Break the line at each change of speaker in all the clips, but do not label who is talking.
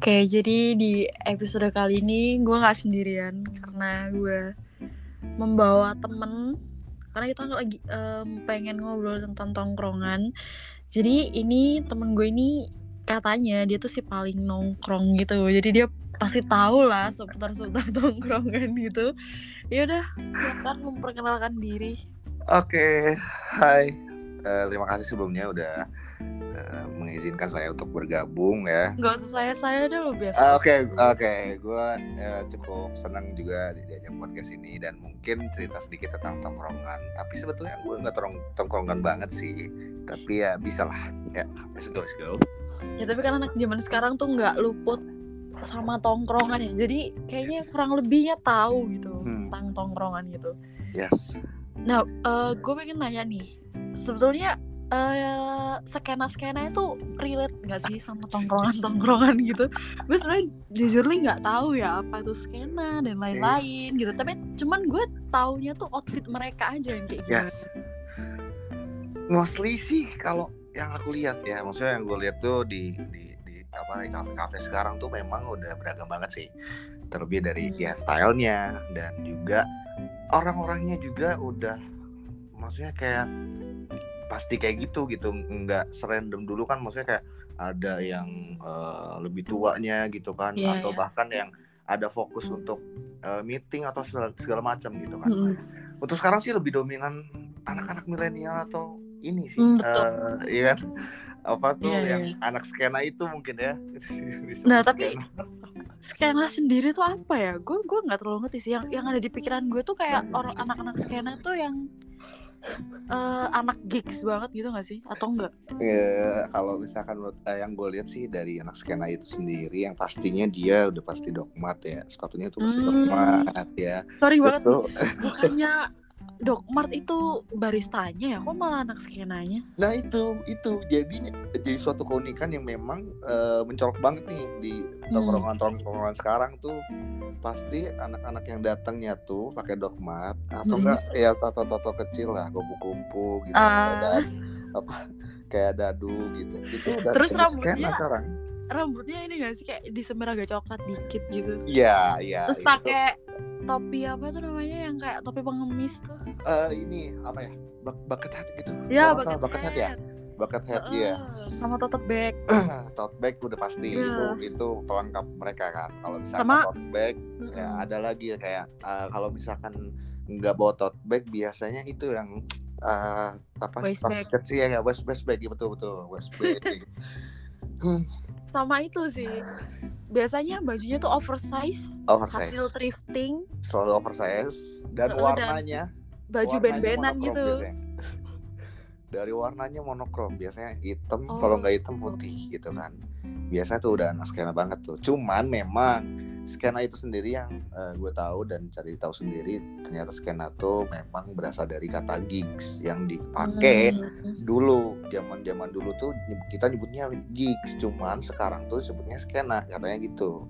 Oke, jadi di episode kali ini gue nggak sendirian karena gue membawa temen karena kita lagi em, pengen ngobrol tentang tongkrongan. Jadi ini temen gue ini katanya dia tuh si paling nongkrong gitu. Jadi dia pasti tahu lah seputar-seputar tongkrongan gitu. Ya udah, silakan memperkenalkan diri.
Oke, hai. Eh, terima kasih sebelumnya udah eh, mengizinkan saya untuk bergabung ya.
Gak usah saya saya deh lo biasa.
Ah, Oke, oke, gue cukup senang juga di- diajak podcast ini dan mungkin cerita sedikit tentang tongkrongan. Tapi sebetulnya gue nggak tong tongkrongan banget sih. Tapi ya bisa lah. Ya, let's go, let's go.
Ya tapi kan anak zaman sekarang tuh nggak luput sama tongkrongan ya. Jadi kayaknya kurang lebihnya tahu gitu
Hmm.
tentang tongkrongan gitu.
Yes.
Nah, gue pengen nanya nih, sebetulnya eh skena-skena itu relate nggak sih sama tongkrongan-tongkrongan gitu? Gue sebenarnya jujur nih nggak tahu ya apa itu skena dan lain-lain gitu. Tapi cuman gue taunya tuh outfit mereka aja yang kayak gitu.
Yes. Mostly sih kalau yang aku lihat ya, maksudnya yang gue lihat tuh di di di apa di kafe-kafe sekarang tuh memang udah beragam banget sih. Terlebih dari
Hmm.
ya stylenya dan juga orang-orangnya juga udah maksudnya kayak pasti kayak gitu gitu nggak serandom dulu kan maksudnya kayak ada yang eh, lebih tuanya gitu kan
Iya,
atau
iya.
bahkan yang ada fokus untuk eh, meeting atau segala, segala macam gitu kan
Mm-mm.
untuk sekarang sih lebih dominan anak-anak milenial atau ini sih
Hmm,
eh, iya kan apa tuh
Iya,
yang
iya.
anak skena itu mungkin ya
Nah, tapi
skena.
skena sendiri tuh apa ya? Gue gue nggak terlalu ngerti sih. Yang yang ada di pikiran gue tuh kayak orang anak-anak skena tuh yang eh, anak gigs banget gitu gak sih? Atau enggak?
Ya, kalau misalkan menurut eh, yang gue lihat sih dari anak skena itu sendiri yang pastinya dia udah pasti dogmat ya sepatunya tuh pasti
Hmm.
dogmat ya
Sorry banget bukannya Dokmart itu baristanya ya? Kok malah anak skenanya?
Nah itu itu. Jadi jadi suatu keunikan yang memang eh, mencolok banget nih di
Hmm.
tongkrongan-tongkrongan sekarang tuh. Pasti anak-anak yang datangnya tuh pakai dogmat atau
Hmm.
enggak ya tato-tato kecil lah kupu-kupu gitu.
Ah.
Ada apa kayak dadu gitu. Itu udah
Terus rambutnya
sekarang.
rambutnya ini gak sih? Kayak disemir agak coklat dikit gitu.
Iya iya
terus
tuh,
pakai topi apa tuh namanya yang kayak topi pengemis tuh?
Eh, ini apa ya? Bak- bucket hat gitu.
Ya
nggak salah,
bucket
bucket hat ya? bucket hat iya.
Heeh, sama tote bag.
Tote bag udah pasti
Iya.
itu itu pelengkap mereka kan. Kalau misalkan
Sama-
tote bag ya
Heeh.
ada lagi ya kayak eh, kalau misalkan nggak bawa tote bag biasanya itu yang eh, apa tas
bag.
kecil ya ya, waist waist bag. Iya, betul betul waist bag. Hmm,
sama itu sih. Biasanya bajunya tuh oversize
oversize.
hasil thrifting.
Selalu oversize. Dan
dan
warnanya
baju
warnanya
band-bandan
monokrom
gitu.
biasanya. dari warnanya monokrom. Biasanya hitam
Oh.
kalau nggak hitam putih gitu kan. Biasa tuh udah anak banget tuh. Cuman memang skena itu sendiri yang gue tahu dan cari tahu sendiri ternyata skena tuh memang berasal dari kata gigs yang dipakai
Hmm.
dulu. Zaman zaman dulu tuh kita nyebutnya gigs cuman sekarang tuh sebutnya skena katanya gitu.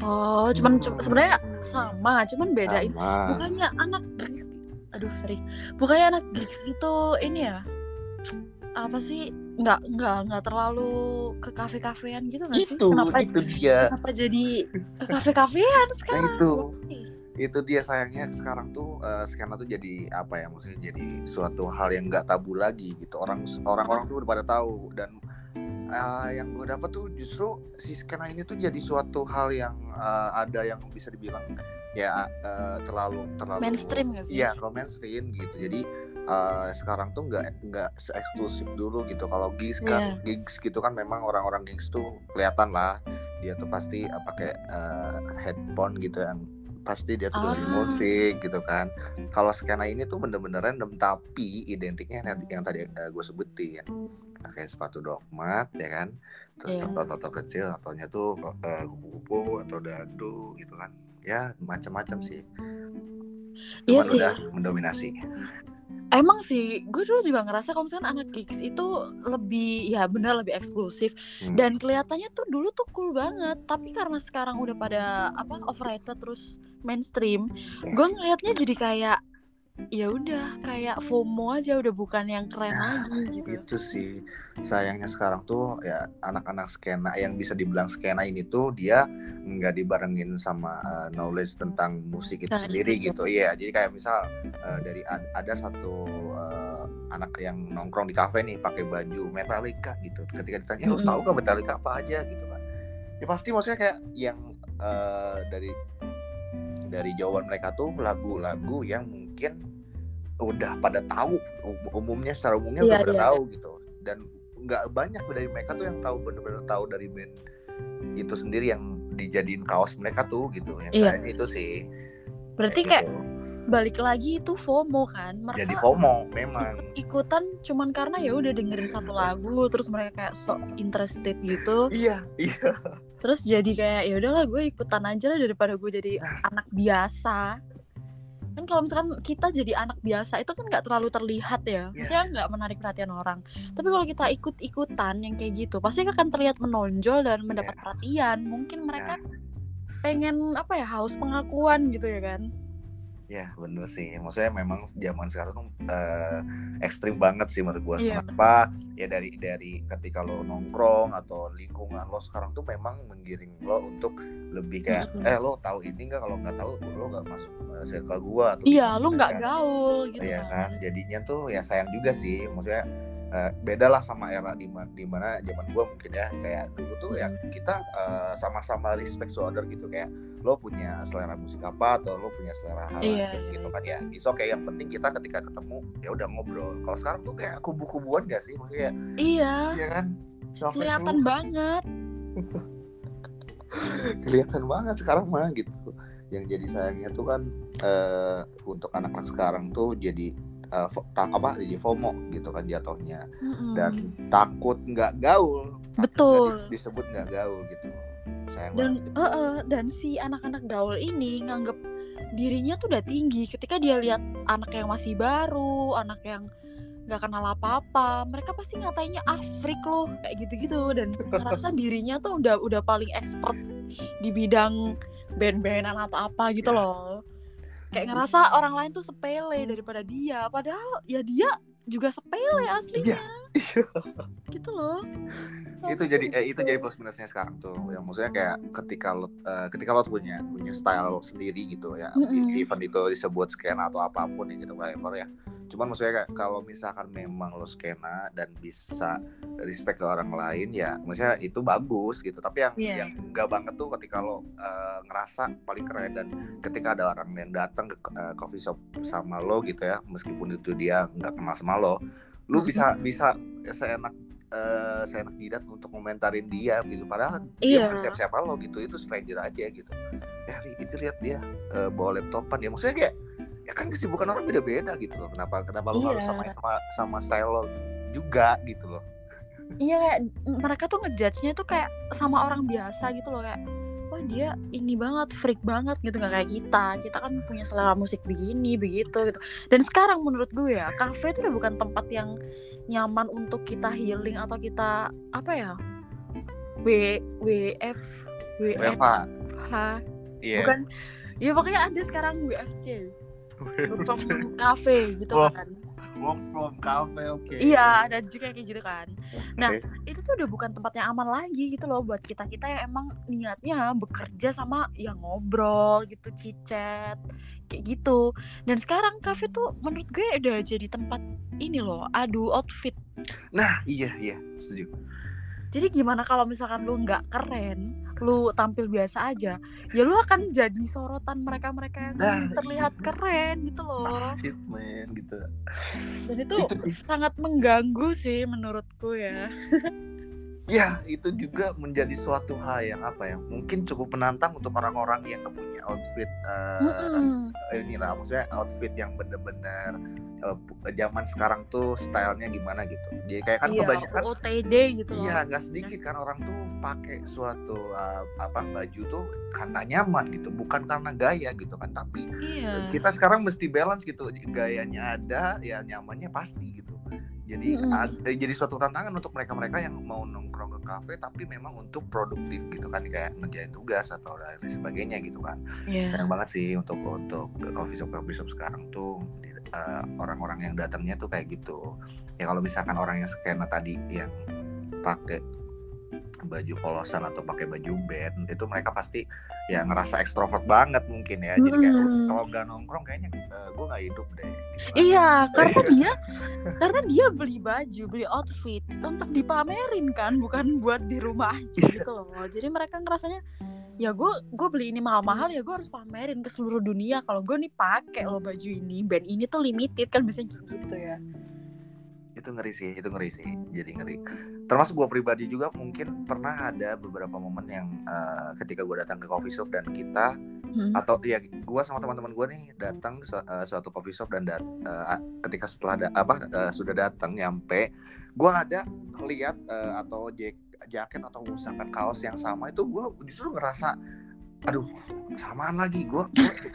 Oh cuman cum- sebenarnya sama cuman bedain
Sama.
bukannya anak gigs aduh sorry bukannya anak gigs itu ini ya? Apa sih nggak nggak nggak terlalu ke kafe kafean gitu nggak sih?
Itu
kenapa
itu dia.
kenapa jadi ke kafe kafean sekarang?
itu. Itu dia sayangnya sekarang tuh eh, skena tuh jadi apa ya maksudnya jadi suatu hal yang nggak tabu lagi gitu. Orang orang-orang tuh udah pada tahu dan eh, yang gue dapat tuh justru si skena ini tuh jadi suatu hal yang eh, ada yang bisa dibilang ya eh, terlalu terlalu
mainstream nggak sih?
Iya, kalau mainstream gitu. Jadi eh, sekarang tuh nggak nggak se-eksklusif dulu gitu. Kalau gigs kan, gigs gitu kan memang orang-orang gigs tuh kelihatan lah dia tuh pasti eh, pakai eh, headphone gitu yang pasti dia tuh dengerin
Ah.
musik gitu kan. Kalau skena ini tuh bener-bener random tapi identiknya yang, yang tadi gue sebutin pakai sepatu dogmat ya kan terus
Iya.
tato-tato kecil ataunya tuh eh, kupu-kupu atau dadu gitu kan ya macam-macam sih
Iya
cuman
sih.
udah mendominasi
emang sih gue dulu juga ngerasa kalau misalnya anak gigs itu lebih ya benar lebih eksklusif.
Hmm.
dan kelihatannya tuh dulu tuh cool banget. Tapi karena sekarang udah pada apa overrated terus mainstream gue ngelihatnya jadi kayak ya udah kayak FOMO aja udah bukan yang keren
Nah,
lagi gitu.
itu sih. Sayangnya sekarang tuh ya anak-anak skena yang bisa dibilang skena ini tuh dia nggak dibarengin sama uh, knowledge tentang musik itu
Nah,
sendiri
itu.
gitu. Iya jadi kayak misal uh, dari ad- ada satu uh, anak yang nongkrong di kafe nih pakai baju Metallica gitu. Ketika ditanya lu tahu gak Metallica apa aja? Gitu kan. Ya pasti maksudnya kayak yang uh, dari dari jawaban mereka tuh lagu-lagu yang mungkin udah pada tahu um- umumnya secara umumnya udah
Iya,
pada
iya,
tahu gitu. Dan nggak banyak dari mereka tuh yang tahu bener-bener tahu dari band itu sendiri yang dijadiin kaos mereka tuh gitu. Yang
Iya.
sayangnya itu sih.
Berarti
Kayak
kayak
gitu.
balik lagi itu FOMO kan? Mereka
jadi FOMO memang.
ikutan cuman karena ya udah dengerin satu lagu terus mereka kayak so interested gitu.
Iya iya.
Terus jadi kayak ya udahlah gue ikutan aja lah daripada gue jadi
Nah.
anak biasa kan kalau misalkan kita jadi anak biasa itu kan nggak terlalu terlihat ya.
Iya.
maksudnya nggak menarik perhatian orang. Tapi kalau kita ikut ikutan yang kayak gitu pasti akan terlihat menonjol dan mendapat
Iya.
perhatian. Mungkin mereka pengen apa ya haus pengakuan gitu ya kan
ya bener sih. Maksudnya memang zaman sekarang tuh eh, ekstrim banget sih menurut gua.
Iya.
kenapa? Ya dari dari ketika lo nongkrong atau lingkungan lo sekarang tuh memang menggiring lo untuk lebih kayak
Mm-mm.
eh lo tahu ini nggak? Kalau nggak tahu lo nggak masuk eh, circle gua atau
iya
gimana
lu nggak
kan.
gaul gitu
Iya
kan?
kan. Jadinya tuh ya sayang juga sih. Maksudnya eh, beda lah sama era di mana zaman gua mungkin ya. Kayak dulu tuh ya
Mm.
kita sama-sama respect to other gitu. Kayak lo punya selera musik apa atau lo punya selera hal
Iya,
lain
iya,
gitu kan ya. it's okay yang penting kita ketika ketemu ya udah ngobrol. Kalau sekarang tuh kayak kubu-kubuan gak sih? Maksudnya
iya.
Ya kan? Self
kelihatan banget.
Kelihatan banget sekarang mah gitu. Yang jadi sayangnya tuh kan eh, untuk anak-anak sekarang tuh jadi ta- apa jadi FOMO gitu kan jatuhnya.
Mm-mm.
dan takut nggak gaul.
Betul.
di- disebut nggak gaul gitu sayang
dan eh, eh, dan si anak-anak gaul ini nganggep dirinya tuh udah tinggi. Ketika dia lihat anak yang masih baru anak yang nggak kenal apa-apa mereka pasti ngatainnya afrik loh kayak gitu-gitu. Dan ngerasa dirinya tuh udah udah paling expert di bidang band-bandan atau apa gitu
Ya.
loh. Kayak ngerasa orang lain tuh sepele daripada dia. Padahal ya dia juga sepele aslinya gitu loh
itu jadi eh, itu jadi plus minusnya sekarang tuh yang maksudnya kayak ketika lo eh, ketika lo punya punya style sendiri gitu ya
Mm-mm.
even itu disebut skena atau apa pun ya gitu whatever ya cuman maksudnya kayak kalau misalkan memang lo skena dan bisa respect ke orang lain ya maksudnya itu bagus gitu tapi yang
Iya.
yang enggak banget tuh ketika lo eh, ngerasa paling keren dan ketika ada orang yang datang ke eh, coffee shop sama lo gitu ya meskipun itu dia nggak kenal sama lo lu bisa bisa seenak eh seenak jidat untuk komentarin dia gitu. Padahal
Iya.
dia bukan siapa-siapa lo gitu itu stranger aja gitu. Ya itu lihat dia eh, bawa laptopan ya maksudnya kayak ya kan kesibukan orang beda-beda gitu loh. Kenapa kenapa lu
Iya.
harus sama sama sama style lo juga gitu loh?
Iya kayak mereka tuh ngejudge-nya tuh kayak sama orang biasa gitu loh kayak dia ini banget freak banget gitu. Nggak kayak kita. Kita kan punya selera musik begini begitu gitu. Dan sekarang menurut gue ya kafe itu udah bukan tempat yang nyaman untuk kita healing atau kita apa ya w wf wf
Eva iya.
Bukan ya pokoknya ada sekarang wfc Welcome cafe gitu
Oh.
kan
work from cafe oke
Iya, ada juga yang kayak gitu kan. Nah, itu tuh udah bukan tempat yang aman lagi gitu loh buat kita kita yang emang niatnya bekerja sama yang ngobrol gitu, cicet kayak gitu. Dan sekarang kafe tuh menurut gue udah jadi tempat ini loh, adu outfit.
nah iya iya setuju
Jadi gimana kalau misalkan lu nggak keren, lu tampil biasa aja, ya lu akan jadi sorotan mereka-mereka yang
Nah,
terlihat keren gitu loh.
shit man gitu
Dan itu,
Itu
sangat mengganggu sih menurutku ya.
Ya, itu juga menjadi suatu hal yang apa ya? Mungkin cukup menantang untuk orang-orang yang punya outfit eh
Mm-mm.
inilah maksudnya outfit yang bener-bener pu- zaman sekarang tuh stylenya gimana gitu. Jadi kayak kan
iya,
kebanyakan
OOTD gitu.
Iya, nggak sedikit kan orang tuh pakai suatu uh, apa baju tuh karena nyaman gitu, bukan karena gaya gitu kan. Tapi
Iya.
kita sekarang mesti balance gitu, gayanya ada, ya nyamannya pasti gitu. Jadi ag- eh, jadi suatu tantangan untuk mereka-mereka yang mau nongkrong ke kafe tapi memang untuk produktif gitu kan kayak ngerjain tugas atau lain sebagainya gitu kan.
Iya.
Sayang banget sih untuk untuk coffee shop coffee shop sekarang tuh uh, orang-orang yang datangnya tuh kayak gitu ya kalau misalkan orang yang skena tadi yang pakai baju polosan atau pakai baju band itu mereka pasti ya ngerasa ekstrovert banget mungkin ya jadi kayak
Mm.
kalau nggak nongkrong kayaknya uh, gue nggak hidup deh gitu kan.
Iya, karena dia karena dia beli baju, beli outfit untuk dipamerin kan, bukan buat di rumah aja
Iya.
gitu loh. Jadi mereka ngerasanya ya gue gue beli ini mahal-mahal ya gue harus pamerin ke seluruh dunia. Kalau gue nih pakai lo baju ini band ini tuh limited kan biasanya gitu ya.
Itu ngeri sih itu ngeri sih. Jadi ngeri. Termasuk gue pribadi juga mungkin pernah ada beberapa momen yang uh, ketika gue datang ke coffee shop dan kita
Hmm.
atau ya gue sama teman-teman gue nih datang su uh, suatu coffee shop dan dat uh, ketika setelah da apa uh, sudah datang nyampe gue ada lihat uh, atau jack jaket atau misalkan kaos yang sama itu gue justru ngerasa aduh samaan lagi gue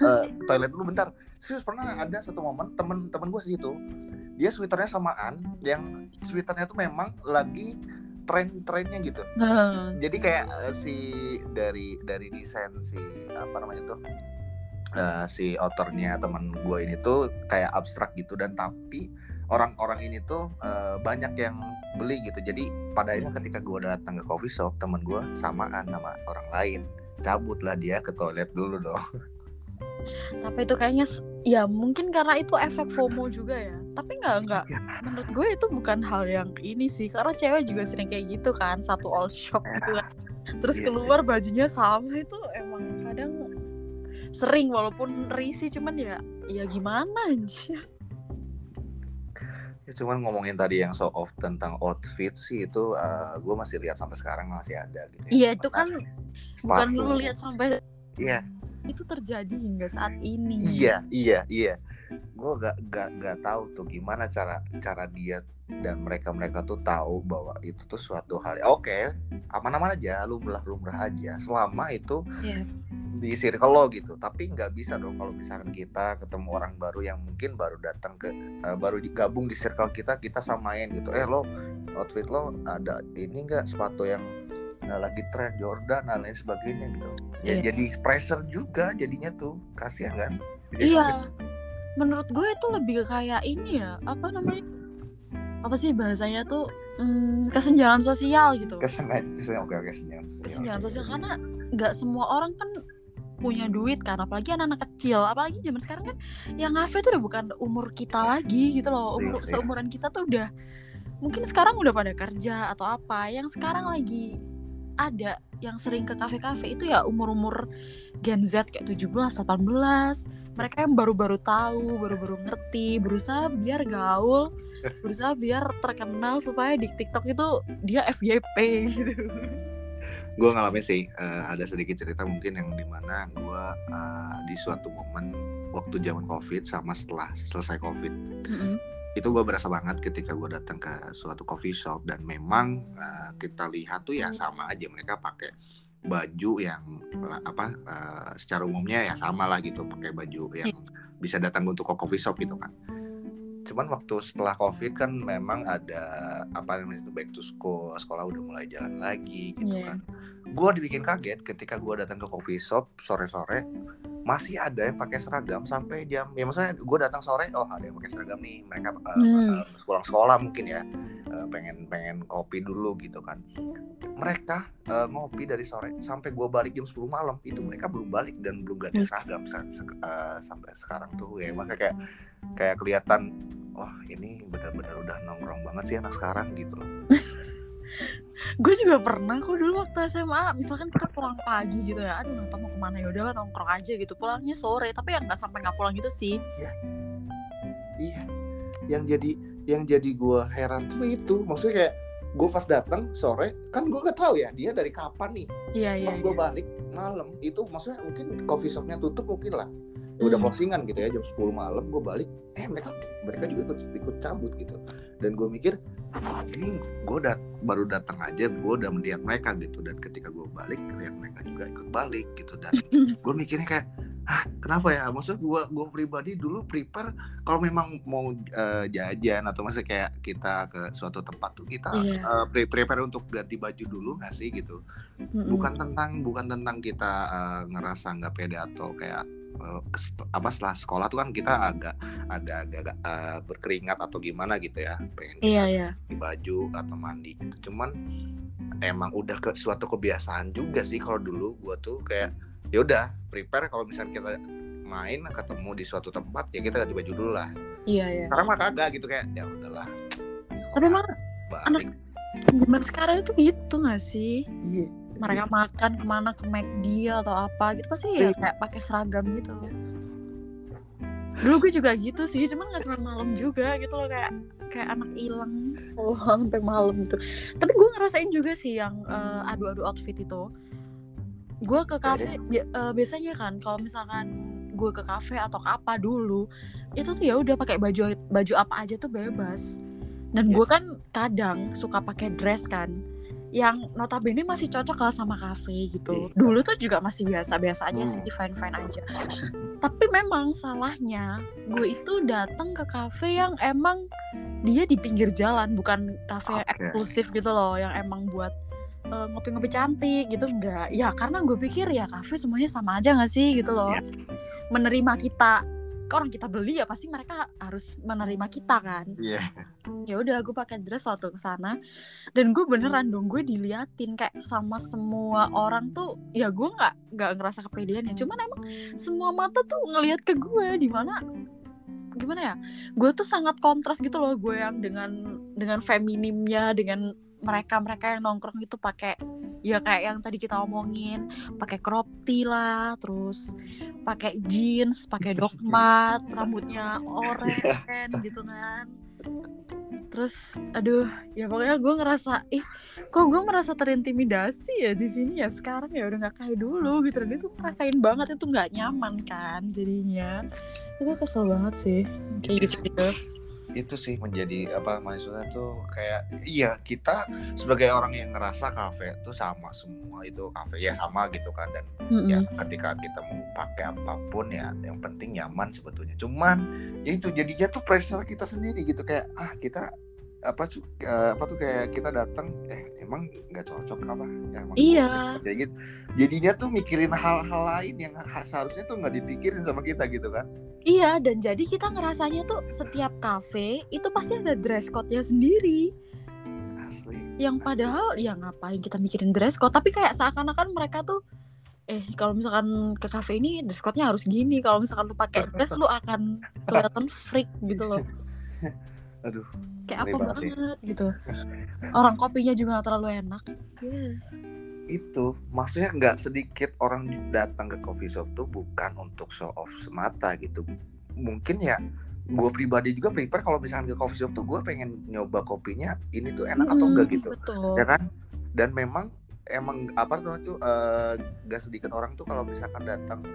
uh, toilet dulu bentar. Serius pernah ada satu momen temen-temen gue situ dia sweaternya samaan yang sweaternya tuh memang lagi tren-trennya gitu.
Nah,
jadi kayak uh, si dari dari desain si apa namanya tuh uh, si autornya teman gue ini tuh kayak abstrak gitu dan tapi orang-orang ini tuh uh, banyak yang beli gitu. Jadi pada akhirnya ketika gue datang ke coffee shop teman gue samaan sama orang lain. Cabutlah dia ke toilet dulu dong.
Tapi itu kayaknya ya mungkin karena itu efek FOMO juga ya. Tapi nggak nggak. Menurut gue itu bukan hal yang ini sih karena cewek juga sering kayak gitu kan satu all shop gitu kan. Terus
Iya
keluar bajunya sama itu emang kadang sering walaupun risih cuman ya ya gimana anjir
ya cuman ngomongin tadi yang show off tentang outfit sih itu uh, gue masih lihat sampai sekarang masih ada gitu ya.
iya itu kan bukan lu lihat sampai
iya
itu terjadi hingga saat ini
Iya, iya, iya. Gue gak, gak, gak tahu tuh gimana cara cara dia dan mereka mereka tuh tahu bahwa itu tuh suatu hal. Oke, aman-aman aja, lumrah lumrah aja. Selama itu
Iya.
Di circle lo gitu. Tapi nggak bisa dong kalau misalkan kita ketemu orang baru yang mungkin baru datang ke eh, baru digabung di circle kita, kita samain gitu. Eh lo outfit lo ada ini nggak sepatu yang eh, lagi tren Jordan dan lain sebagainya gitu. Ya
Iya.
jadi pressure juga jadinya tuh kasihan kan.
Iya. Menurut gue itu lebih ke kayak ini ya, apa namanya? Apa sih bahasanya tuh hmm, kesenjangan sosial gitu.
oke oke kesenjangan sosial.
Kesenjangan sosial karena nggak semua orang kan punya duit kan, apalagi anak-anak kecil, apalagi zaman sekarang kan yang ngafe tuh udah bukan umur kita lagi gitu loh, umur
Iya sih.
seumuran kita tuh udah mungkin sekarang udah pada kerja atau apa, yang sekarang lagi ada yang sering ke kafe-kafe itu ya umur-umur Gen Z kayak 17, 18 mereka yang baru-baru tahu, baru-baru ngerti, berusaha biar gaul, berusaha biar terkenal supaya di TikTok itu dia FYP gitu.
Gue ngalamin sih eh, ada sedikit cerita mungkin yang di mana gue eh, di suatu momen waktu zaman covid sama setelah selesai covid itu gue berasa banget ketika gue datang ke suatu coffee shop dan memang eh, kita lihat tuh ya sama aja mereka pakai baju yang eh, apa eh, secara umumnya ya sama lah gitu pakai baju yang bisa datang untuk ke coffee shop gitu kan. Cuman waktu setelah covid kan memang ada apa namanya itu back to school sekolah udah mulai jalan lagi gitu
Iya.
kan gue dibikin kaget ketika gue datang ke coffee shop sore-sore masih ada yang pakai seragam sampai jam ya maksudnya gue datang sore oh ada yang pakai seragam nih mereka uh,
Hmm.
uh, pulang sekolah mungkin ya uh, pengen pengen kopi dulu gitu kan. Mereka uh, ngopi dari sore sampai gue balik jam 10 malam itu mereka belum balik dan belum ganti seragam se- se- uh, sampai sekarang tuh ya. Makanya kayak kayak kelihatan wah ini benar-benar udah nongkrong banget sih anak sekarang gitu loh
Gue juga pernah kok dulu waktu SMA, misalkan kita pulang pagi gitu ya, aduh Nata mau ke mana ya udahlah nongkrong aja gitu, pulangnya sore, tapi yang nggak sampai nggak pulang gitu sih.
Iya. Yang jadi yang jadi gua heran tuh itu, maksudnya kayak gue pas datang sore kan gue gak tahu ya dia dari kapan nih.
Iya iya.
Pas gue
iya.
balik malam itu maksudnya mungkin coffee shopnya tutup mungkin lah. Udah
Hmm.
closingan gitu ya jam 10 malam gue balik eh mereka mereka juga ikut ikut cabut gitu dan gue mikir ini gue dat baru datang aja gue udah melihat mereka gitu dan ketika gue balik lihat mereka juga ikut balik gitu dan gue mikirnya kayak ah kenapa ya maksudnya gue gue pribadi dulu prepare kalau memang mau eh, jajan atau masa kayak kita ke suatu tempat tuh kita
Iya.
eh, pre- prepare untuk ganti baju dulu nggak sih gitu
Mm-mm.
bukan tentang bukan tentang kita eh, ngerasa nggak pede atau kayak uh, apa setelah sekolah tuh kan kita agak agak agak uh, berkeringat atau gimana gitu ya. Pengen
iya iya.
di baju atau mandi gitu. Cuman emang udah ke suatu kebiasaan juga sih kalau dulu gua tuh kayak ya udah prepare kalau misalnya kita main ketemu di suatu tempat ya kita ganti baju dulu lah.
Iya iya.
Sekarang mah kagak gitu kayak ya udahlah
tapi emang anak zaman sekarang itu gitu gak sih?
Iya.
Mereka makan ke mana ke McD atau apa gitu pasti ya
Iya.
kayak pakai seragam gitu. Dulu gue juga gitu sih cuman nggak sampai malam juga gitu loh kayak kayak anak hilang oh sampai malam gitu tapi gue ngerasain juga sih yang eh, adu-adu outfit itu. Gue ke kafe bi- eh, biasanya kan kalau misalkan gue ke kafe atau ke apa dulu itu tuh ya udah pakai baju baju apa aja tuh bebas. Dan
Ya.
gue kan kadang suka pakai dress kan yang notabene masih cocok lah sama kafe gitu
Iya.
dulu tuh juga masih biasa-biasa aja sih
Hmm.
fine fine aja tapi memang salahnya gue itu datang ke kafe yang emang dia di pinggir jalan bukan kafe yang
Oke.
eksklusif gitu loh yang emang buat eh, ngopi-ngopi cantik gitu enggak ya karena gue pikir ya kafe semuanya sama aja gak sih gitu loh
Iya.
menerima kita orang kita beli ya pasti mereka harus menerima kita kan.
Iya.
ya udah gue pakai dress waktu ke sana. Dan gue beneran dong gue diliatin kayak sama semua orang tuh ya gue nggak nggak ngerasa kepedean ya. Cuman emang semua mata tuh ngelihat ke gue di mana gimana ya? Gue tuh sangat kontras gitu loh gue yang dengan dengan feminimnya dengan mereka mereka yang nongkrong itu pakai ya kayak yang tadi kita omongin pakai crop tee lah terus pakai jeans pakai dogmat rambutnya oren gitu kan. Terus aduh ya pokoknya gue ngerasa ih kok gue merasa terintimidasi ya di sini ya? Sekarang ya udah nggak kayak dulu gitu. Dan itu ngerasain banget itu nggak nyaman kan jadinya. Itu kesel banget sih kayak gitu gitu
itu sih menjadi apa maksudnya tuh kayak iya kita sebagai orang yang ngerasa kafe tuh sama semua itu kafe ya sama gitu kan dan ya ketika kita mau pakai apa pun ya yang penting nyaman sebetulnya. Cuman ya itu jadinya tuh pressure kita sendiri gitu kayak ah kita apa tuh apa tuh kayak kita datang eh emang nggak cocok apa ya, emang
Iya.
kayak gitu jadinya tuh mikirin hal-hal lain yang ha- seharusnya tuh nggak dipikirin sama kita gitu kan
Iya, dan jadi kita ngerasanya tuh setiap kafe itu pasti ada dress code-nya sendiri.
asli
Yang padahal ya ngapain kita mikirin dress code, tapi kayak seakan-akan mereka tuh eh kalau misalkan ke kafe ini dress code-nya harus gini. Kalau misalkan lu pakai dress lu akan kelihatan freak gitu loh.
aduh
Kayak apa
banget sih.
gitu. Orang kopinya juga gak terlalu enak. Iya.
itu maksudnya nggak sedikit orang datang ke coffee shop tuh bukan untuk show off semata gitu mungkin ya gue pribadi juga prepare kalau misalkan ke coffee shop tuh gue pengen nyoba kopinya ini tuh enak atau
Mm,
enggak gitu
Betul.
ya kan dan memang emang apa tuh itu eh, nggak sedikit orang tuh kalau misalkan datang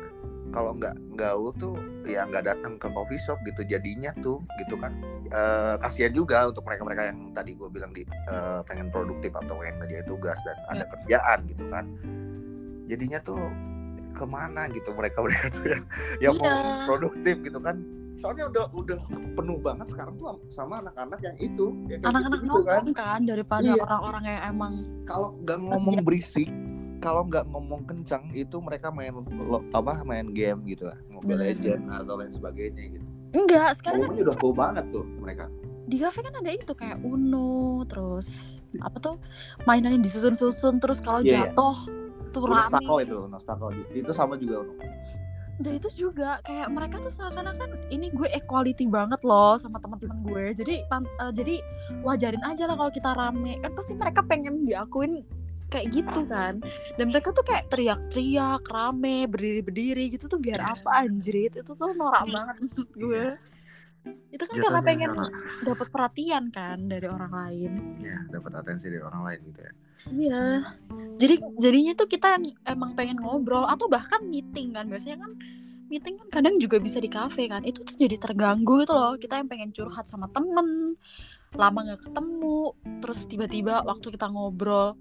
kalau nggak gaul tuh ya nggak datang ke coffee shop gitu jadinya tuh gitu kan Eh, kasihan juga untuk mereka-mereka yang tadi gue bilang di eh, pengen produktif atau pengen ngerjain tugas dan ada kerjaan gitu kan. Jadinya tuh ke mana gitu mereka-mereka tuh yang yang mau
Iya.
produktif gitu kan. Soalnya udah udah penuh banget sekarang tuh sama anak-anak yang itu kayak
Anak-anak
gitu-gitu kan.
kan daripada
Iya.
orang-orang yang emang
kalau nggak ngomong berisik kalau nggak ngomong kencang itu mereka main lo- apa main game gitu lah. Mobile. Legend atau lain sebagainya gitu
enggak sekarang kan
udah full banget tuh mereka.
Di kafe kan ada itu kayak Uno terus apa tuh mainan yang disusun-susun terus kalau
Iya, iya.
jatuh tuh rame.
Nostako itu Nostako itu sama juga
dan itu juga kayak mereka tuh seakan-akan ini gue equality banget loh sama teman-teman gue. Jadi pan- eh, jadi wajarin aja lah kalau kita rame. Kan pasti mereka pengen diakuin kayak gitu kan. Dan mereka tuh kayak teriak-teriak rame berdiri-berdiri gitu tuh biar apa anjrit? Itu tuh norak banget menurut gue. Itu kan karena
Jatuhnya
pengen
karena
dapat perhatian kan dari orang lain.
Ya dapat atensi dari orang lain gitu ya.
Iya. Jadi jadinya tuh kita yang emang pengen ngobrol atau bahkan meeting kan. Biasanya kan meeting kan kadang juga bisa di kafe kan. Itu tuh jadi terganggu gitu loh. Kita yang pengen curhat sama temen lama nggak ketemu terus tiba-tiba waktu kita ngobrol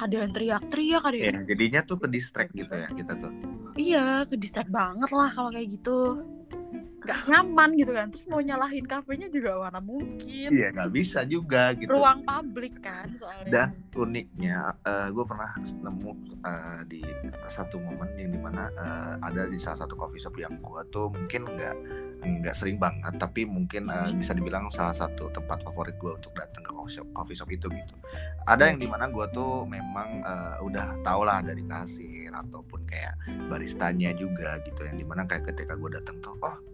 ada yang teriak-teriak ada
ya
yang
jadinya tuh ke distract gitu ya kita tuh.
Iya ke distract banget lah kalau kayak gitu nggak nyaman gitu kan. Terus mau nyalahin kafenya juga mana mungkin.
Iya nggak bisa juga gitu.
Ruang publik kan soalnya.
Dan uniknya uh, gue pernah nemu uh, di satu momen yang di mana uh, ada di salah satu coffee shop yang gue tuh mungkin nggak nggak sering banget tapi mungkin uh, bisa dibilang salah satu tempat favorit gue untuk datang ke coffee shop, coffee shop itu gitu. Ada yang di mana gue tuh memang uh, udah tau lah dari kasir ataupun kayak baristanya juga gitu yang di mana kayak ketika gue datang tuh oh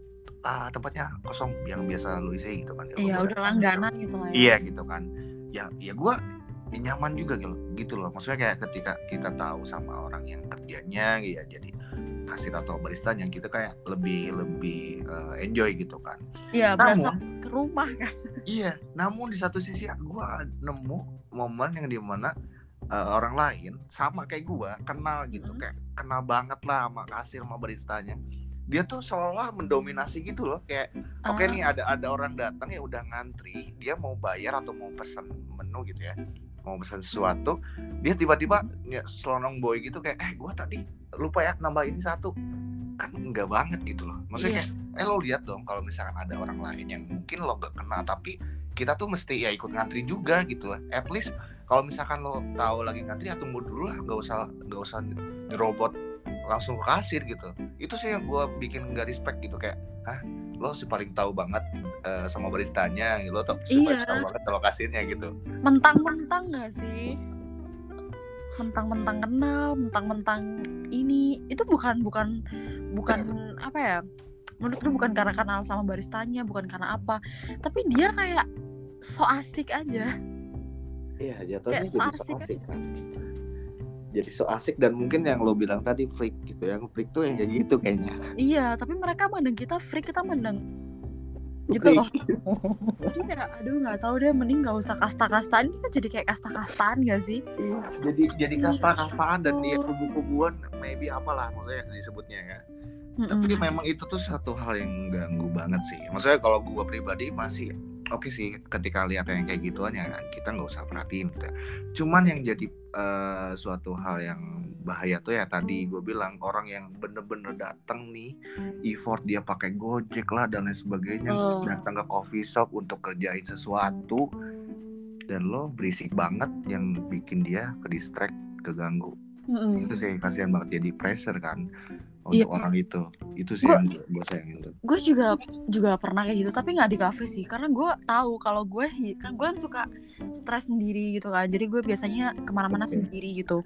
uh, tempatnya kosong yang biasa lu isi gitu kan
ya, iya udah. langganan gitu lah ya.
iya gitu kan. Ya ya gue nyaman juga gitu gitu loh. Maksudnya kayak ketika kita tahu sama orang yang kerjanya ya jadi kasir atau barista yang kita kayak lebih lebih uh, enjoy gitu kan.
Iya berasa ke rumah kan.
Iya namun di satu sisi gue nemu momen yang di mana uh, orang lain sama kayak gue kenal gitu hmm. kayak kenal banget lah sama kasir sama baristanya dia tuh seolah mendominasi gitu loh kayak oke okay nih ah. ada ada orang datang ya udah ngantri dia mau bayar atau mau pesan menu gitu ya mau pesan sesuatu dia tiba-tiba nggak selonong boy gitu kayak eh gue tadi lupa ya nambah ini satu kan enggak banget gitu loh maksudnya yes. kayak eh lo lihat dong kalau misalkan ada orang lain yang mungkin lo gak kenal tapi kita tuh mesti ya ikut ngantri juga gitu lah at least kalau misalkan lo tahu lagi ngantri ya tunggu dulu lah nggak usah nggak usah robot langsung ke kasir gitu. Itu sih yang gue bikin nggak respect gitu kayak hah lo sih paling tahu banget uh, sama baristanya lo tau sih iya. tahu banget sama kasirnya gitu.
Mentang-mentang gak sih? Mentang-mentang kenal mentang-mentang ini itu bukan bukan bukan apa ya menurut gue bukan karena kenal sama baristanya bukan karena apa tapi dia kayak so asik aja.
Iya jatuhnya kayak so asik, so asik kan jadi so asik dan mungkin yang lo bilang tadi freak gitu yang freak tuh yang kayak gitu kayaknya.
Iya tapi mereka mandang kita freak kita mandang gitu loh. Iya aduh nggak tahu deh mending nggak usah kasta-kastaan. Ini kan jadi kayak kasta-kastaan gak sih?
Iya jadi jadi iya, kasta-kastaan dan dia kubu-kubuan maybe apalah maksudnya disebutnya ya. Mm -mm. tapi memang itu tuh satu hal yang ganggu banget sih. Maksudnya kalau gue pribadi masih oke okay sih ketika lihat yang kayak gituan ya kita nggak usah perhatiin gitu. Cuman yang jadi uh, suatu hal yang bahaya tuh ya tadi gue bilang orang yang bener-bener datang nih effort dia pakai gojek lah dan lain sebagainya oh. datang ke coffee shop untuk kerjain sesuatu dan lo berisik banget yang bikin dia ke distract keganggu mm-hmm. itu sih kasihan banget jadi pressure kan untuk yeah. orang itu. Itu sih gua, yang gue sayangin tuh.
Gue juga juga pernah kayak gitu tapi nggak di kafe sih. Karena gue tahu kalau gue kan gue kan suka stres sendiri gitu kan. Jadi gue biasanya ke mana-mana okay. sendiri gitu.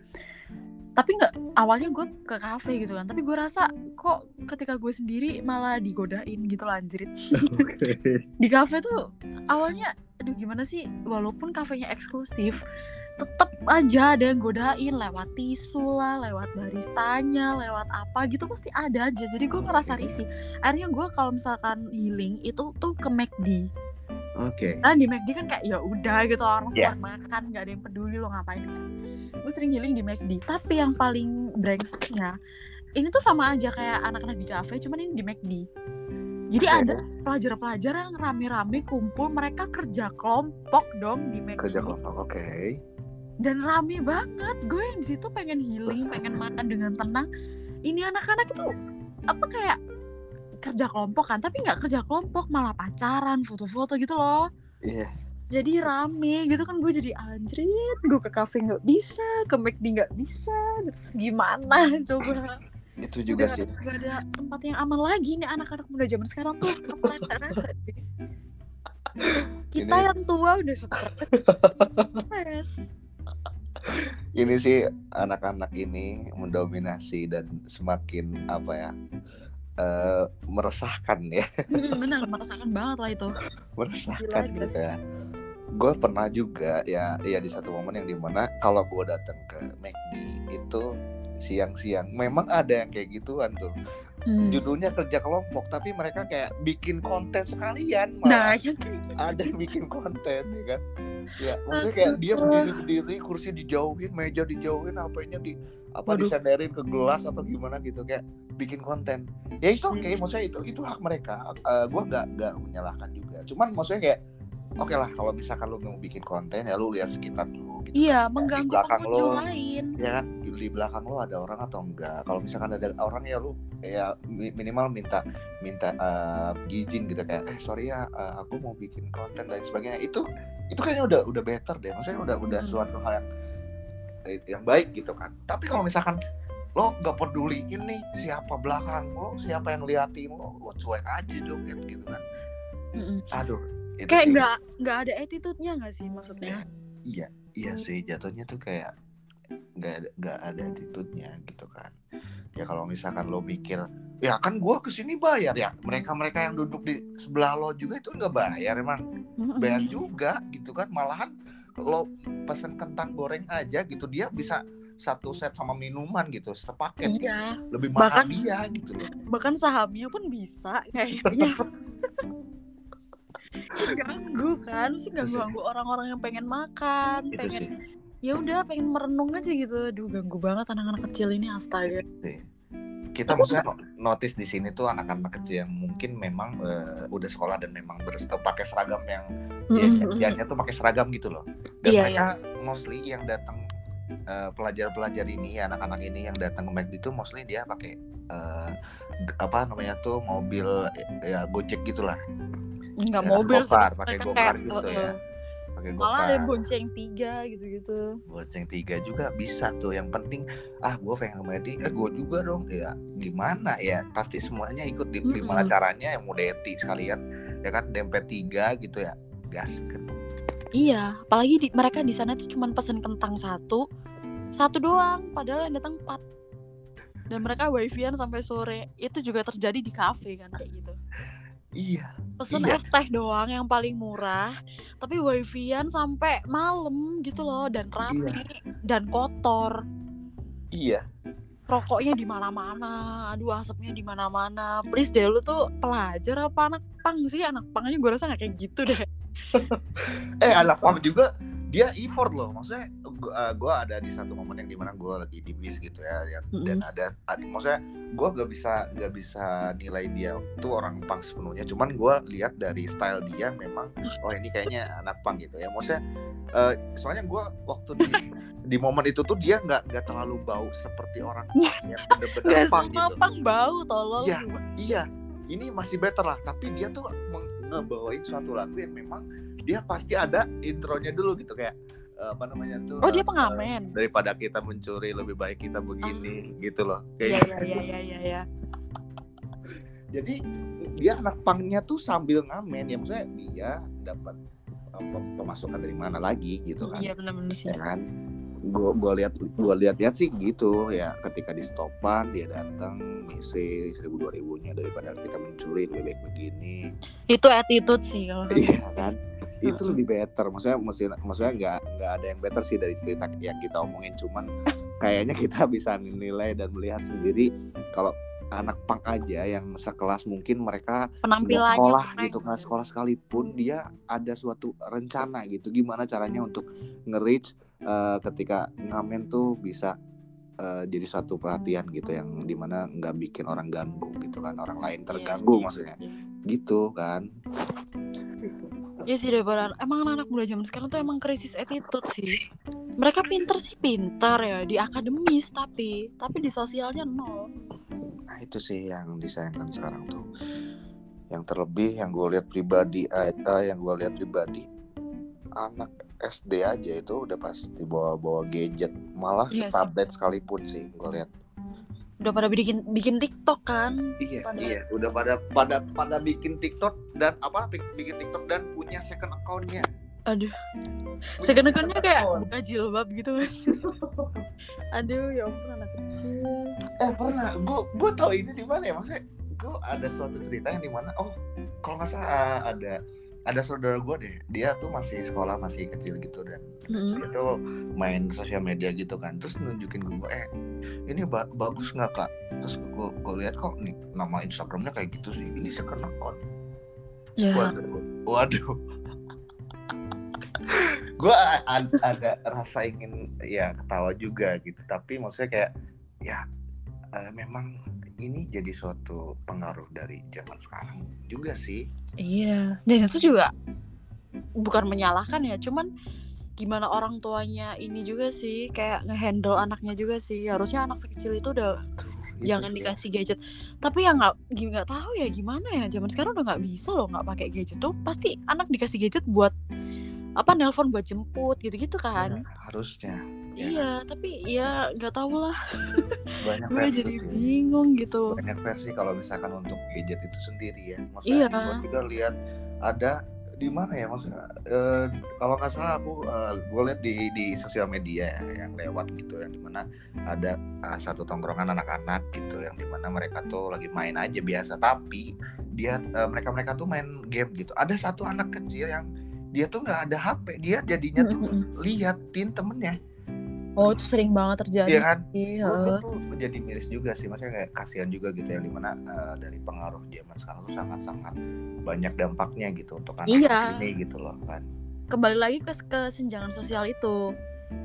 Tapi nggak awalnya gue ke kafe gitu kan. Tapi gue rasa kok ketika gue sendiri malah digodain gitu lah anjrit di kafe tuh awalnya aduh gimana sih? Walaupun kafenya eksklusif tetep aja ada yang godain lewat tisu lah, lewat baristanya, lewat apa gitu pasti ada aja. Jadi gue ngerasa risih. Akhirnya gue kalau misalkan healing itu tuh ke McD.
Oke. Okay.
Karena di McD kan kayak ya udah gitu orang yeah. makan nggak ada yang peduli lo ngapain kan. Gue sering healing di McD. Tapi yang paling brengseknya ini tuh sama aja kayak anak-anak di cafe, cuman ini di McD. Jadi okay. ada pelajar-pelajar yang rame-rame kumpul, mereka kerja kelompok dong di McD.
Kerja kelompok, oke. Okay
dan rame banget. Gue yang di situ pengen healing pengen makan dengan tenang. Ini anak-anak itu apa kayak kerja kelompok kan tapi nggak kerja kelompok malah pacaran foto-foto gitu loh.
Iya. Yeah.
jadi rame gitu kan gue jadi anjrit gue ke kafe nggak bisa ke McD nggak bisa terus gimana coba?
Itu juga
gak,
sih.
gak ada tempat yang aman lagi nih anak-anak muda zaman sekarang tuh. Kita yang tua udah stres
ini sih anak-anak ini mendominasi dan semakin apa ya uh, meresahkan ya.
Benar meresahkan banget lah itu.
Meresahkan Gila, gitu ya gue pernah juga ya ya di satu momen yang di mana kalau gue datang ke McD itu siang-siang memang ada yang kayak gituan tuh hmm. judulnya kerja kelompok tapi mereka kayak bikin konten sekalian
malah nah,
gitu. ada yang bikin konten ya kan ya maksudnya kayak dia berdiri berdiri kursi dijauhin meja dijauhin HP-nya di apa Waduh. disandarin ke gelas atau gimana gitu kayak bikin konten ya itu oke okay. maksudnya itu itu hak mereka uh, eh, gue nggak nggak menyalahkan juga cuman maksudnya kayak oke okay lah kalau misalkan lu mau bikin konten ya lu lihat sekitar dulu gitu
iya
kan.
mengganggu
di belakang
pengunjung
lo.
lain.
Ya kan? Di belakang lo ada orang atau enggak? Kalau misalkan ada orang ya lu ya mi- minimal minta minta eh, izin gitu kayak eh sorry ya eh, aku mau bikin konten dan sebagainya. Itu itu kayaknya udah udah better deh. Maksudnya udah udah
Hmm.
suatu hal yang yang baik gitu kan. Tapi kalau misalkan lo nggak peduliin nih siapa belakang lo siapa yang liatin lo lo cuek aja joget gitu kan.
Mm-mm.
aduh itu
kayak nggak nggak ada attitude-nya nggak sih maksudnya?
Iya iya sih. Jatuhnya tuh kayak nggak ada nggak ada attitude-nya gitu kan. Ya kalau misalkan lo mikir ya kan gua ke sini bayar. Ya mereka mereka yang duduk di sebelah lo juga itu nggak bayar emang bayar juga gitu kan. Malahan lo pesen kentang goreng aja gitu dia bisa satu set sama minuman gitu sepaket.
Iya.
Lebih mahal
Bahkan-
dia gitu. loh
bahkan sahamnya pun bisa kayaknya ganggu kan mesti ganggu ganggu orang-orang yang pengen makan
itu
pengen
sih.
ya udah pengen merenung aja gitu. Aduh ganggu banget anak-anak kecil ini astaga.
Sih. kita maksudnya no- notice di sini tuh anak-anak kecil yang mungkin memang eh, udah sekolah dan memang pakai seragam yang dianya tuh pakai seragam gitu loh. Dan
Iya,
mereka mostly yang datang eh, pelajar-pelajar ini anak-anak ini yang datang ke McD itu mostly dia pakai g- apa namanya tuh mobil eh, ya gojek gitulah
nggak
Ya,
mobil sih
gokar, pakai gokar
kayak
gitu ya. pakai
malah ada
gokar.
bonceng tiga gitu-gitu.
Goceng tiga juga bisa tuh. Yang penting ah gue pengen ke McD eh gue juga dong. Ya gimana ya? Pasti semuanya ikut di gimana caranya yang mau deti sekalian. Ya kan dempet tiga gitu ya. Gas kan
iya apalagi di, mereka di sana tuh cuma pesen kentang satu. Satu doang padahal yang datang empat. Dan mereka wifi-an sampai sore. Itu juga terjadi di kafe kan kayak gitu
iya
pesen
Iya.
es teh doang yang paling murah tapi wifi-an sampai malam gitu loh dan rame dan kotor.
Iya.
Rokoknya di mana-mana aduh asapnya di mana-mana. Please deh lu tuh pelajar apa anak pang sih? Anak pang aja gue rasa nggak kayak gitu deh.
Eh anak pang juga dia effort loh. Maksudnya gua, gua ada di satu momen yang di mana gue lagi di bis gitu ya ya, dan ada, ada maksudnya gue gak bisa gak bisa nilai dia tuh orang pang sepenuhnya. Cuman gue lihat dari style dia memang oh ini kayaknya anak pang gitu ya. Maksudnya eh, soalnya gue waktu di di momen itu tuh dia nggak nggak terlalu bau seperti orang punk yang bener-bener
semua
gitu.
pang bau tolong.
Iya. iya. Ini masih better lah. Tapi dia tuh ngebawain suatu lagu yang memang dia pasti ada intronya dulu gitu kayak eh, apa namanya tuh
oh dia
eh,
pengamen?
daripada kita mencuri lebih baik kita begini gitu loh
iya
kayak
iya iya iya iya
jadi dia anak pangnya tuh sambil ngamen ya maksudnya dia dapat eh, pem- pemasukan dari mana lagi gitu kan.
Iya benar-benar sih.
Ya kan? Gua gua lihat gua lihat-lihat sih gitu ya ketika di stopan dia datang misi seribu dua ribunya daripada kita mencuri lebih baik begini.
Itu attitude sih kalau
iya kan itu lebih better. Maksudnya maksudnya maksudnya nggak nggak ada yang better sih dari cerita yang kita omongin. Cuman kayaknya kita bisa menilai dan melihat sendiri kalau anak pang aja yang sekelas mungkin mereka
penampilannya
sekolah gitu nggak sekolah sekalipun dia ada suatu rencana gitu. Gimana caranya untuk nge-reach eh, ketika ngamen tuh bisa eh, jadi suatu perhatian gitu yang di mana nggak bikin orang ganggu gitu kan. Orang lain
Iya
terganggu
sih.
maksudnya. Gitu kan
Iya sih daripada emang anak-anak muda zaman sekarang tuh emang krisis attitude sih. Mereka pinter sih pinter ya di akademis tapi tapi di sosialnya nol.
nah itu sih yang disayangkan sekarang tuh yang terlebih yang gue lihat pribadi eh, yang gue lihat pribadi anak SD aja itu udah pasti bawa-bawa gadget malah
Iya sih.
tablet sekalipun sih gue lihat
Udah pada bikin bikin TikTok kan.
Iya,
Pada-
iya, udah pada pada pada bikin TikTok dan apa bik- bikin TikTok dan punya second account-nya.
Aduh.
Punya
Second account-nya
second
kayak
account.
buka jilbab gitu kan. Aduh ya ampun anak kecil.
Eh pernah, gue gue tau ini di mana ya maksudnya gue ada suatu cerita yang di mana oh kalau nggak salah ada ada saudara gue deh dia tuh masih sekolah masih kecil gitu dan
Mm-mm.
dia tuh main sosial media gitu kan terus nunjukin gue eh ini ba- bagus nggak kak terus gue gue lihat kok nih nama Instagramnya kayak gitu sih ini second account
Ya.
Waduh, waduh. gue ada rasa ingin ya ketawa juga gitu, tapi maksudnya kayak ya eh, memang ini jadi suatu pengaruh dari zaman sekarang juga sih.
Iya. Dan itu juga bukan menyalahkan ya, cuman gimana orang tuanya ini juga sih kayak ngehandle anaknya juga sih harusnya anak sekecil itu udah jangan
sih.
dikasih gadget tapi ya nggak nggak tahu ya gimana ya zaman sekarang udah nggak bisa loh nggak pakai gadget tuh pasti anak dikasih gadget buat apa nelpon buat jemput gitu-gitu kan
Ya, harusnya ya.
iya tapi ya nggak tahu lah.
Banyak
gue
versi
jadi bingung gitu.
Banyak versi kalau misalkan untuk gadget itu sendiri ya.
Iya.
maksudnya gue juga lihat ada di mana ya? Maksudnya eh, kalau nggak salah aku gue lihat di di sosial media ya, yang lewat gitu yang di mana ada ah, satu tongkrongan anak-anak gitu yang di mana mereka tuh lagi main aja biasa. Tapi dia mereka mereka tuh main game gitu. Ada satu anak kecil yang dia tuh nggak ada HP dia jadinya tuh liatin temennya
oh itu sering banget terjadi
Iya kan
heeh.
tuh jadi miris juga sih maksudnya kayak kasihan juga gitu yang di mana eh, dari pengaruh zaman sekarang tuh sangat-sangat banyak dampaknya gitu untuk anak
Iya.
ini gitu loh kan
kembali lagi ke kesenjangan sosial itu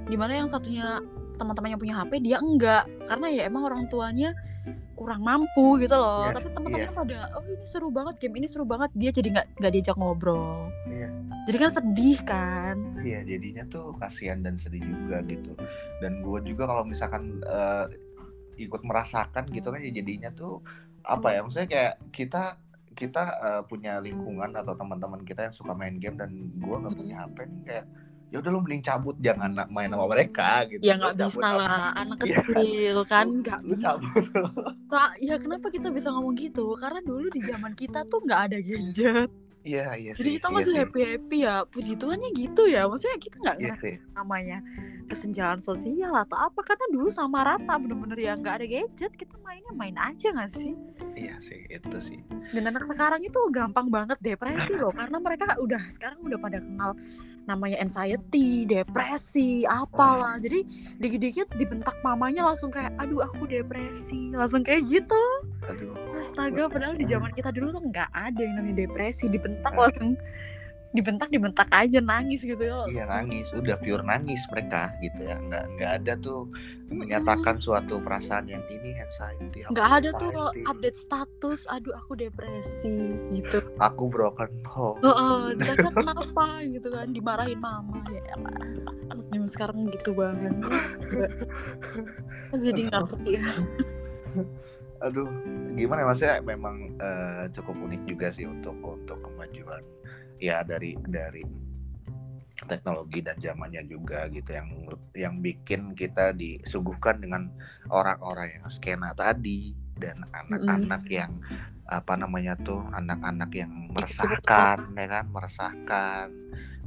di mana yang satunya teman-temannya punya HP dia enggak karena ya emang orang tuanya kurang mampu gitu loh.
Iya,
tapi teman-temannya pada oh ini seru banget game ini seru banget. Dia jadi nggak nggak diajak ngobrol.
Iya.
jadi kan sedih kan?
Iya jadinya tuh kasihan dan sedih juga gitu. Dan gue juga kalau misalkan eh, ikut merasakan gitu kan ya jadinya tuh apa ya maksudnya kayak kita kita eh, punya lingkungan atau teman-teman kita yang suka main game dan gue nggak punya HP nih kayak ya udah lu mending cabut jangan main sama mereka gitu.
Ya nggak bisa
sama-
lah anak
Iya kan?
kecil kan nggak bisa. Kak, ya kenapa kita bisa ngomong gitu? Karena dulu di zaman kita tuh nggak ada gadget.
Iya iya
jadi kita
iya
masih
sih.
happy happy ya puji Tuhannya gitu ya. Maksudnya kita nggak
iya sih.
namanya kesenjangan sosial atau apa karena dulu sama rata bener-bener ya nggak ada gadget kita mainnya main aja nggak sih?
Iya sih itu sih.
Dan anak sekarang itu gampang banget depresi loh karena mereka udah sekarang udah pada kenal namanya anxiety depresi apalah. Jadi dikit-dikit dibentak mamanya langsung kayak aduh aku depresi. Langsung kayak gitu.
Aduh.
Astaga padahal di zaman kita dulu tuh nggak ada yang namanya depresi dibentak langsung dibentak dibentak aja nangis gitu ya.
Iya nangis. Udah pure nangis mereka gitu ya. Nggak nggak ada tuh menyatakan suatu perasaan yang ini anxiety
nggak ada tuh
anxiety,
update status aduh aku depresi gitu.
Aku broken home.
Heeh, ditanya kenapa? gitu kan. Dimarahin mama. Ya elah anak zaman sekarang gitu banget. Jadi ngerti ya
aduh gimana ya maksudnya memang eh, cukup unik juga sih untuk untuk kemajuan ya dari dari teknologi dan zamannya juga gitu yang yang bikin kita disuguhkan dengan orang-orang yang skena tadi dan anak-anak yang apa namanya tuh anak-anak yang meresahkan ya kan meresahkan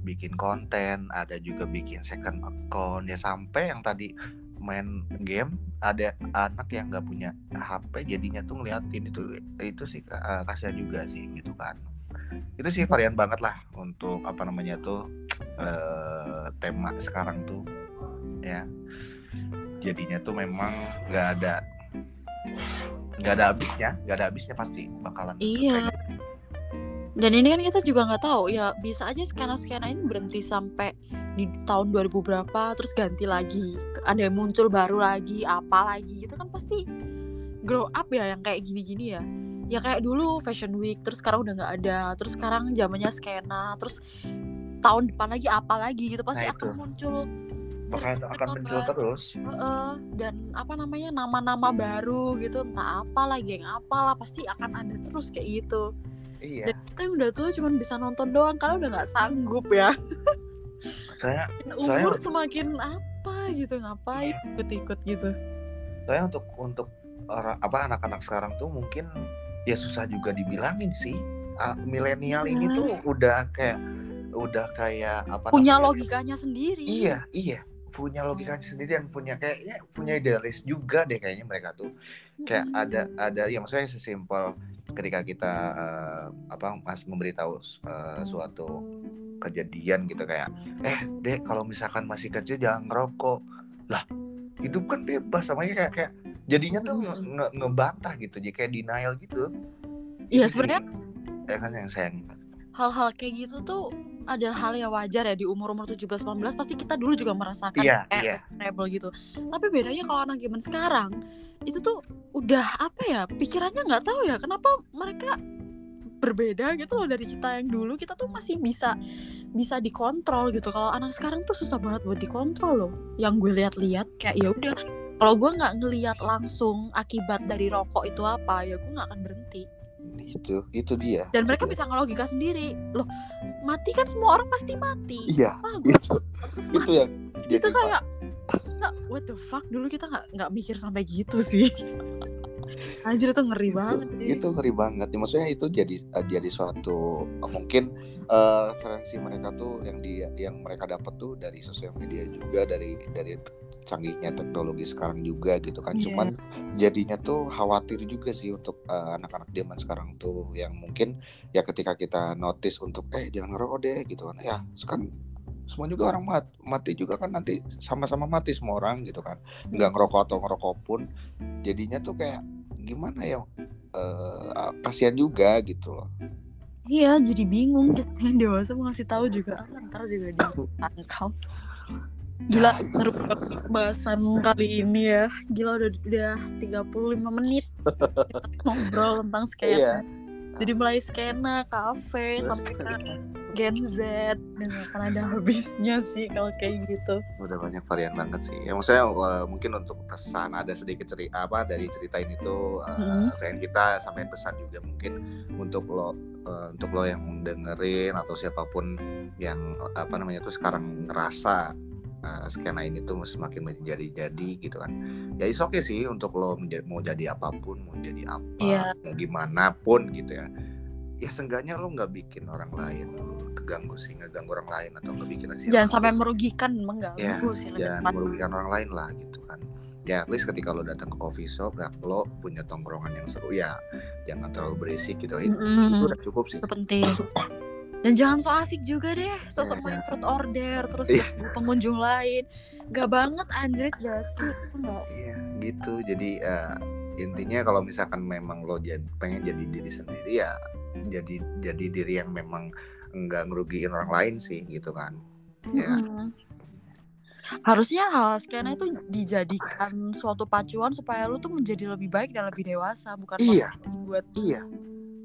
bikin konten ada juga bikin second account ya sampai yang tadi main game ada anak yang nggak punya HP jadinya tuh ngeliatin itu itu sih eh, kasihan juga sih gitu kan. Itu sih varian banget lah untuk apa namanya tuh eh, tema sekarang tuh ya. Jadinya tuh memang nggak ada nggak ada habisnya nggak ada habisnya pasti bakalan
Iya. Dan ini kan kita juga nggak tahu ya bisa aja skena-skena ini berhenti sampai di tahun 2000 berapa terus ganti lagi ada yang muncul baru lagi apa lagi itu kan pasti grow up ya yang kayak gini-gini ya. Ya kayak dulu fashion week terus sekarang udah nggak ada terus sekarang zamannya skena terus tahun depan lagi apa lagi gitu pasti
Nah,
akan muncul
bakal akan muncul terus.
Heeh, dan apa namanya nama-nama baru gitu entah apa lagi yang apalah pasti akan ada terus kayak gitu
iya.
Dan kita yang udah tua cuma bisa nonton doang karena udah nggak sanggup ya.
Saya
Dan
Saya-
umur semakin apa gitu ngapain ikut-ikut gitu.
Saya untuk untuk orang apa anak-anak sekarang tuh mungkin ya susah juga dibilangin sih. Ah, milenial ini
Iya.
tuh udah kayak udah kayak apa
punya
namanya?
logikanya sendiri.
Iya iya. Punya logikanya sendiri dan punya kayaknya punya idealis juga deh kayaknya mereka tuh. Kayak ada ada ya maksudnya sesimpel ketika kita eh, apa mas memberitahu eh, suatu kejadian gitu kayak eh dek kalau misalkan masih kecil jangan ngerokok. Lah hidup kan bebas sama kayak kayak jadinya tuh nge-
Mm-mm.
nge- ngebantah gitu jadi kayak denial gitu.
Iya, sebenarnya
ya kan yang saya
hal-hal kayak gitu tuh adalah hal yang wajar ya di umur-umur 17-18 pasti kita dulu juga merasakan
Iya,
kayak
iya.
rebel gitu. Tapi bedanya kalau anak zaman sekarang itu tuh udah apa ya pikirannya nggak tahu ya kenapa mereka berbeda gitu loh dari kita yang dulu kita tuh masih bisa bisa dikontrol gitu kalau anak sekarang tuh susah banget buat dikontrol loh yang gue lihat-lihat kayak ya udah kalau gue nggak ngelihat langsung akibat dari rokok itu apa ya gue nggak akan berhenti
itu itu dia.
Dan mereka
Itu dia.
bisa ngelogika sendiri. Loh mati kan semua orang pasti mati.
Iya
ah gue
itu.
Terus
itu yang
itu
jadi
kayak nggak what the fuck? Dulu kita nggak nggak mikir sampai gitu sih. Anjir itu ngeri banget sih.
itu ngeri banget. Ya, maksudnya itu jadi eh, jadi suatu eh, mungkin eh, referensi mereka tuh yang dia yang mereka dapat tuh dari sosial media juga dari dari canggihnya teknologi sekarang juga gitu kan.
Iya.
cuman jadinya tuh khawatir juga sih untuk eh, anak-anak zaman sekarang tuh yang mungkin ya ketika kita notice untuk eh jangan ngerokok deh gitu kan. Ya kan semua juga orang mat, mati juga kan nanti sama-sama mati semua orang gitu kan. Nggak ngerokok atau ngerokok pun jadinya tuh kayak gimana ya eh kasihan juga gitu loh.
Iya, jadi bingung. Yang dewasa mau ngasih tahu juga. Ah, ntar juga ditangkal. Gila seru banget bahasan kali ini ya. Gila udah udah 35 menit ngobrol tentang skena.
Iya.
Jadi mulai skena, kafe, sampai ke Gen Z dan akan ada habisnya sih kalau kayak gitu.
udah banyak varian banget sih ya maksudnya eh, mungkin untuk pesan ada sedikit cerita apa dari cerita ini tuh eh,
Hmm.
pengen kita sampaikan pesan juga mungkin untuk lo eh, untuk lo yang dengerin atau siapa pun yang apa namanya tuh sekarang ngerasa eh, skena ini tuh semakin menjadi-jadi gitu kan. Ya is oke sih untuk lo menja- mau jadi apa pun mau jadi apa
Iya.
mau gimana pun gitu ya. Ya seenggaknya lo nggak bikin orang lain keganggu sih nggak ganggu orang lain atau nggak bikin hasil
Jangan sampai merugikan mengganggu
Ya,
sih
jangan
tepat.
merugikan orang lain lah gitu kan. Ya at least ketika lo datang ke coffee shop ya lo punya tongkrongan yang seru ya. Jangan terlalu berisik gitu. Itu,
Mm-mm.
itu udah cukup sih.
Itu penting dan jangan so asik juga deh sosok
Iya,
main
iya.
fruit order terus
Iya.
ganggu pengunjung lain gak banget anjir gak sih
iya gitu jadi eh, intinya kalau misalkan memang lo jadi pengen jadi diri sendiri ya jadi jadi diri yang memang enggak ngerugiin orang lain sih gitu kan ya
Mm-mm. harusnya hal skena itu dijadikan suatu pacuan supaya lu tuh menjadi lebih baik dan lebih dewasa bukan
Iya.
buat
iya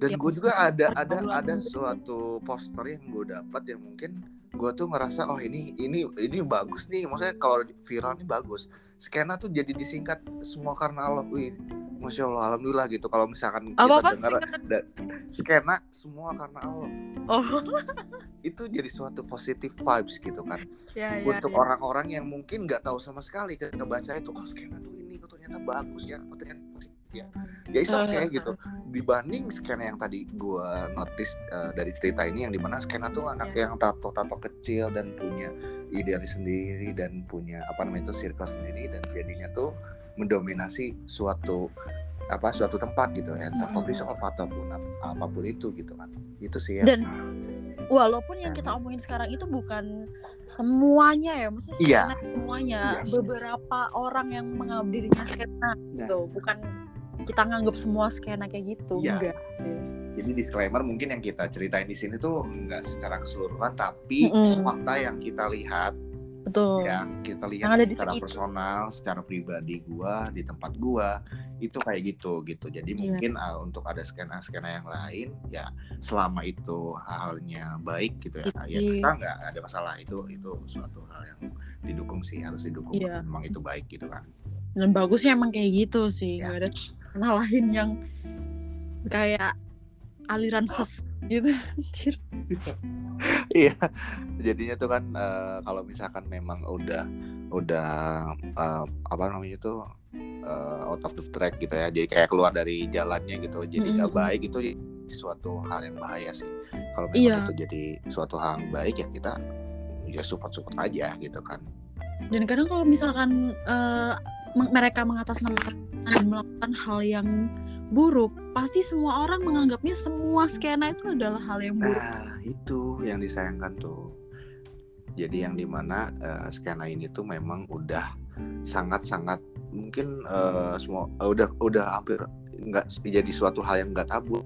dan
Yang
gue juga ada ada ada suatu poster yang gue dapat yang mungkin gue tuh ngerasa oh ini ini ini bagus nih. Maksudnya kalau viral ini bagus. Skena tuh jadi disingkat semua karena Allah. Wih masya Allah alhamdulillah gitu. Kalau misalkan kita
apa apa
dengar da- skena semua karena Allah.
Oh.
Itu jadi suatu positive vibes gitu kan.
Ya ya,
untuk
ya.
orang-orang yang mungkin nggak tahu sama sekali ketika baca itu oh skena tuh ini ternyata bagus ya. Oh, ternyata ya ya itu oke
Eh,
gitu dibanding skena yang tadi gua notice eh, dari cerita ini yang di mana skena tuh anak
Iya.
yang tato tato kecil dan punya idealis sendiri dan punya apa namanya itu circle sendiri dan jadinya tuh mendominasi suatu apa suatu tempat gitu ya entah
Mm-mm.
coffee shop ataupun ap- apa pun itu gitu kan itu sih ya
dan walaupun yang kita omongin sekarang itu bukan semuanya ya maksudnya
Iya.
skena semuanya
Yes.
beberapa orang yang menganggap dirinya skena
Nah.
gitu bukan kita nganggap semua skena kayak gitu
Iya.
enggak
jadi disclaimer mungkin yang kita ceritain di sini tuh nggak secara keseluruhan tapi
Mm-mm.
fakta yang kita lihat
betul
yang kita lihat
Yang ada di
secara
sekitar.
personal, secara pribadi gua di tempat gua itu kayak gitu gitu. Jadi
Iya.
mungkin uh, untuk ada skena-skena yang lain ya selama itu halnya baik gitu ya, ya
Iya.
kita nggak ada masalah itu itu suatu hal yang didukung sih harus didukung
Iya.
memang itu baik gitu kan.
dan bagusnya emang kayak gitu sih
Ya.
nggak ada lain yang kayak aliran ses gitu Anjir.
Iya, jadinya tuh kan eh, kalau misalkan memang udah udah eh, apa namanya tuh eh, out of the track gitu ya, jadi kayak keluar dari jalannya gitu, jadi nggak
Mm-mm.
baik itu suatu hal yang bahaya sih. Kalau memang
Iya.
itu jadi suatu hal yang baik ya kita ya support support aja gitu kan.
dan kadang kalau misalkan meng- mereka mengatasnamakan dan melakukan hal yang buruk pasti semua orang menganggapnya semua skena itu adalah hal yang buruk.
Nah itu yang disayangkan tuh. Jadi yang di mana eh, skena ini tuh memang udah sangat-sangat mungkin eh, semua eh, udah udah hampir nggak jadi suatu hal yang nggak tabu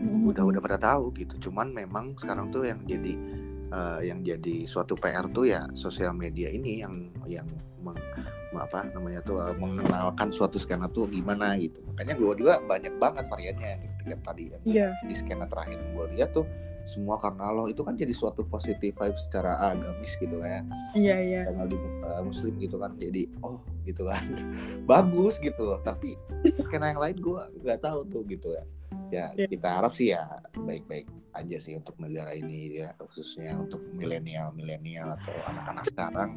udah udah pada tahu gitu. Cuman memang sekarang tuh yang jadi uh, yang jadi suatu PR tuh ya sosial media ini yang yang apa namanya tuh uh, mengenalkan suatu skena tuh gimana gitu. Makanya gue juga banyak banget variannya gitu kan tadi ya.
Iya.
di skena terakhir gue lihat tuh semua karena itu kan jadi suatu positif vibe secara agamis gitu ya.
Iya, iya.
karena di uh, muslim gitu kan jadi oh gitu kan. Bagus gitu loh tapi skena yang lain gue nggak tahu tuh gitu ya. Ya
Iya.
kita harap sih ya baik-baik aja sih untuk negara ini ya khususnya untuk milenial milenial atau anak-anak sekarang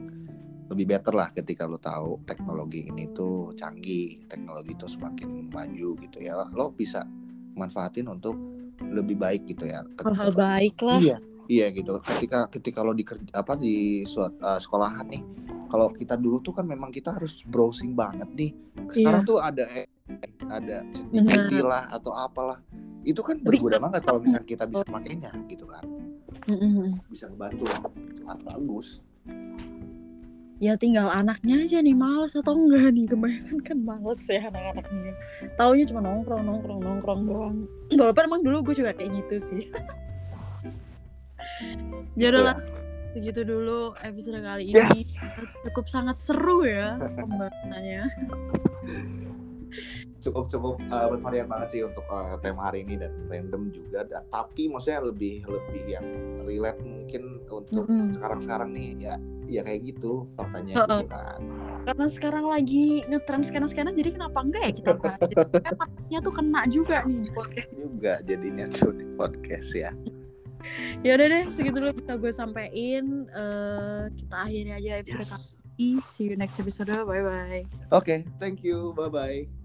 lebih better lah ketika lo tahu teknologi ini tuh canggih teknologi itu semakin maju gitu ya lo bisa manfaatin untuk lebih baik gitu ya
Hal-hal baik lah.
Iya, iya gitu. Ketika ketika lo di apa di suat, uh, sekolahan nih, kalau kita dulu tuh kan memang kita harus browsing banget nih. Sekarang
Iya.
tuh ada ada. ChatGPT lah atau apalah. Itu kan berguna banget kalau misalnya kita bisa makainya gitu kan.
Mm-mm.
Bisa ngebantu. Sangat bagus.
Ya tinggal anaknya aja nih males atau enggak nih kebanyakan kan males ya anak-anak nih. Taunya cuma nongkrong nongkrong nongkrong doang. Walaupun emang dulu gue juga kayak gitu sih. Jadi lah segitu dulu episode kali ini
Yes.
cukup sangat seru ya pembahasannya.
Cukup cukup uh, bervarian banget sih untuk uh, tema hari ini dan random juga. Da- tapi maksudnya lebih lebih yang relate mungkin untuk
Mm-mm.
sekarang-sekarang nih ya ya kayak gitu faktanya
Heeh.
gitu kan.
Karena sekarang lagi ngetren skena-skena jadi kenapa enggak ya kita bahas? Emangnya tuh kena juga nih di podcast.
juga jadinya tuh di podcast ya.
Ya udah deh segitu dulu bisa gue sampein. Eh, kita akhiri aja episode kali
Yes.
ini. See you next episode. Bye bye.
Oke, thank you. Bye bye.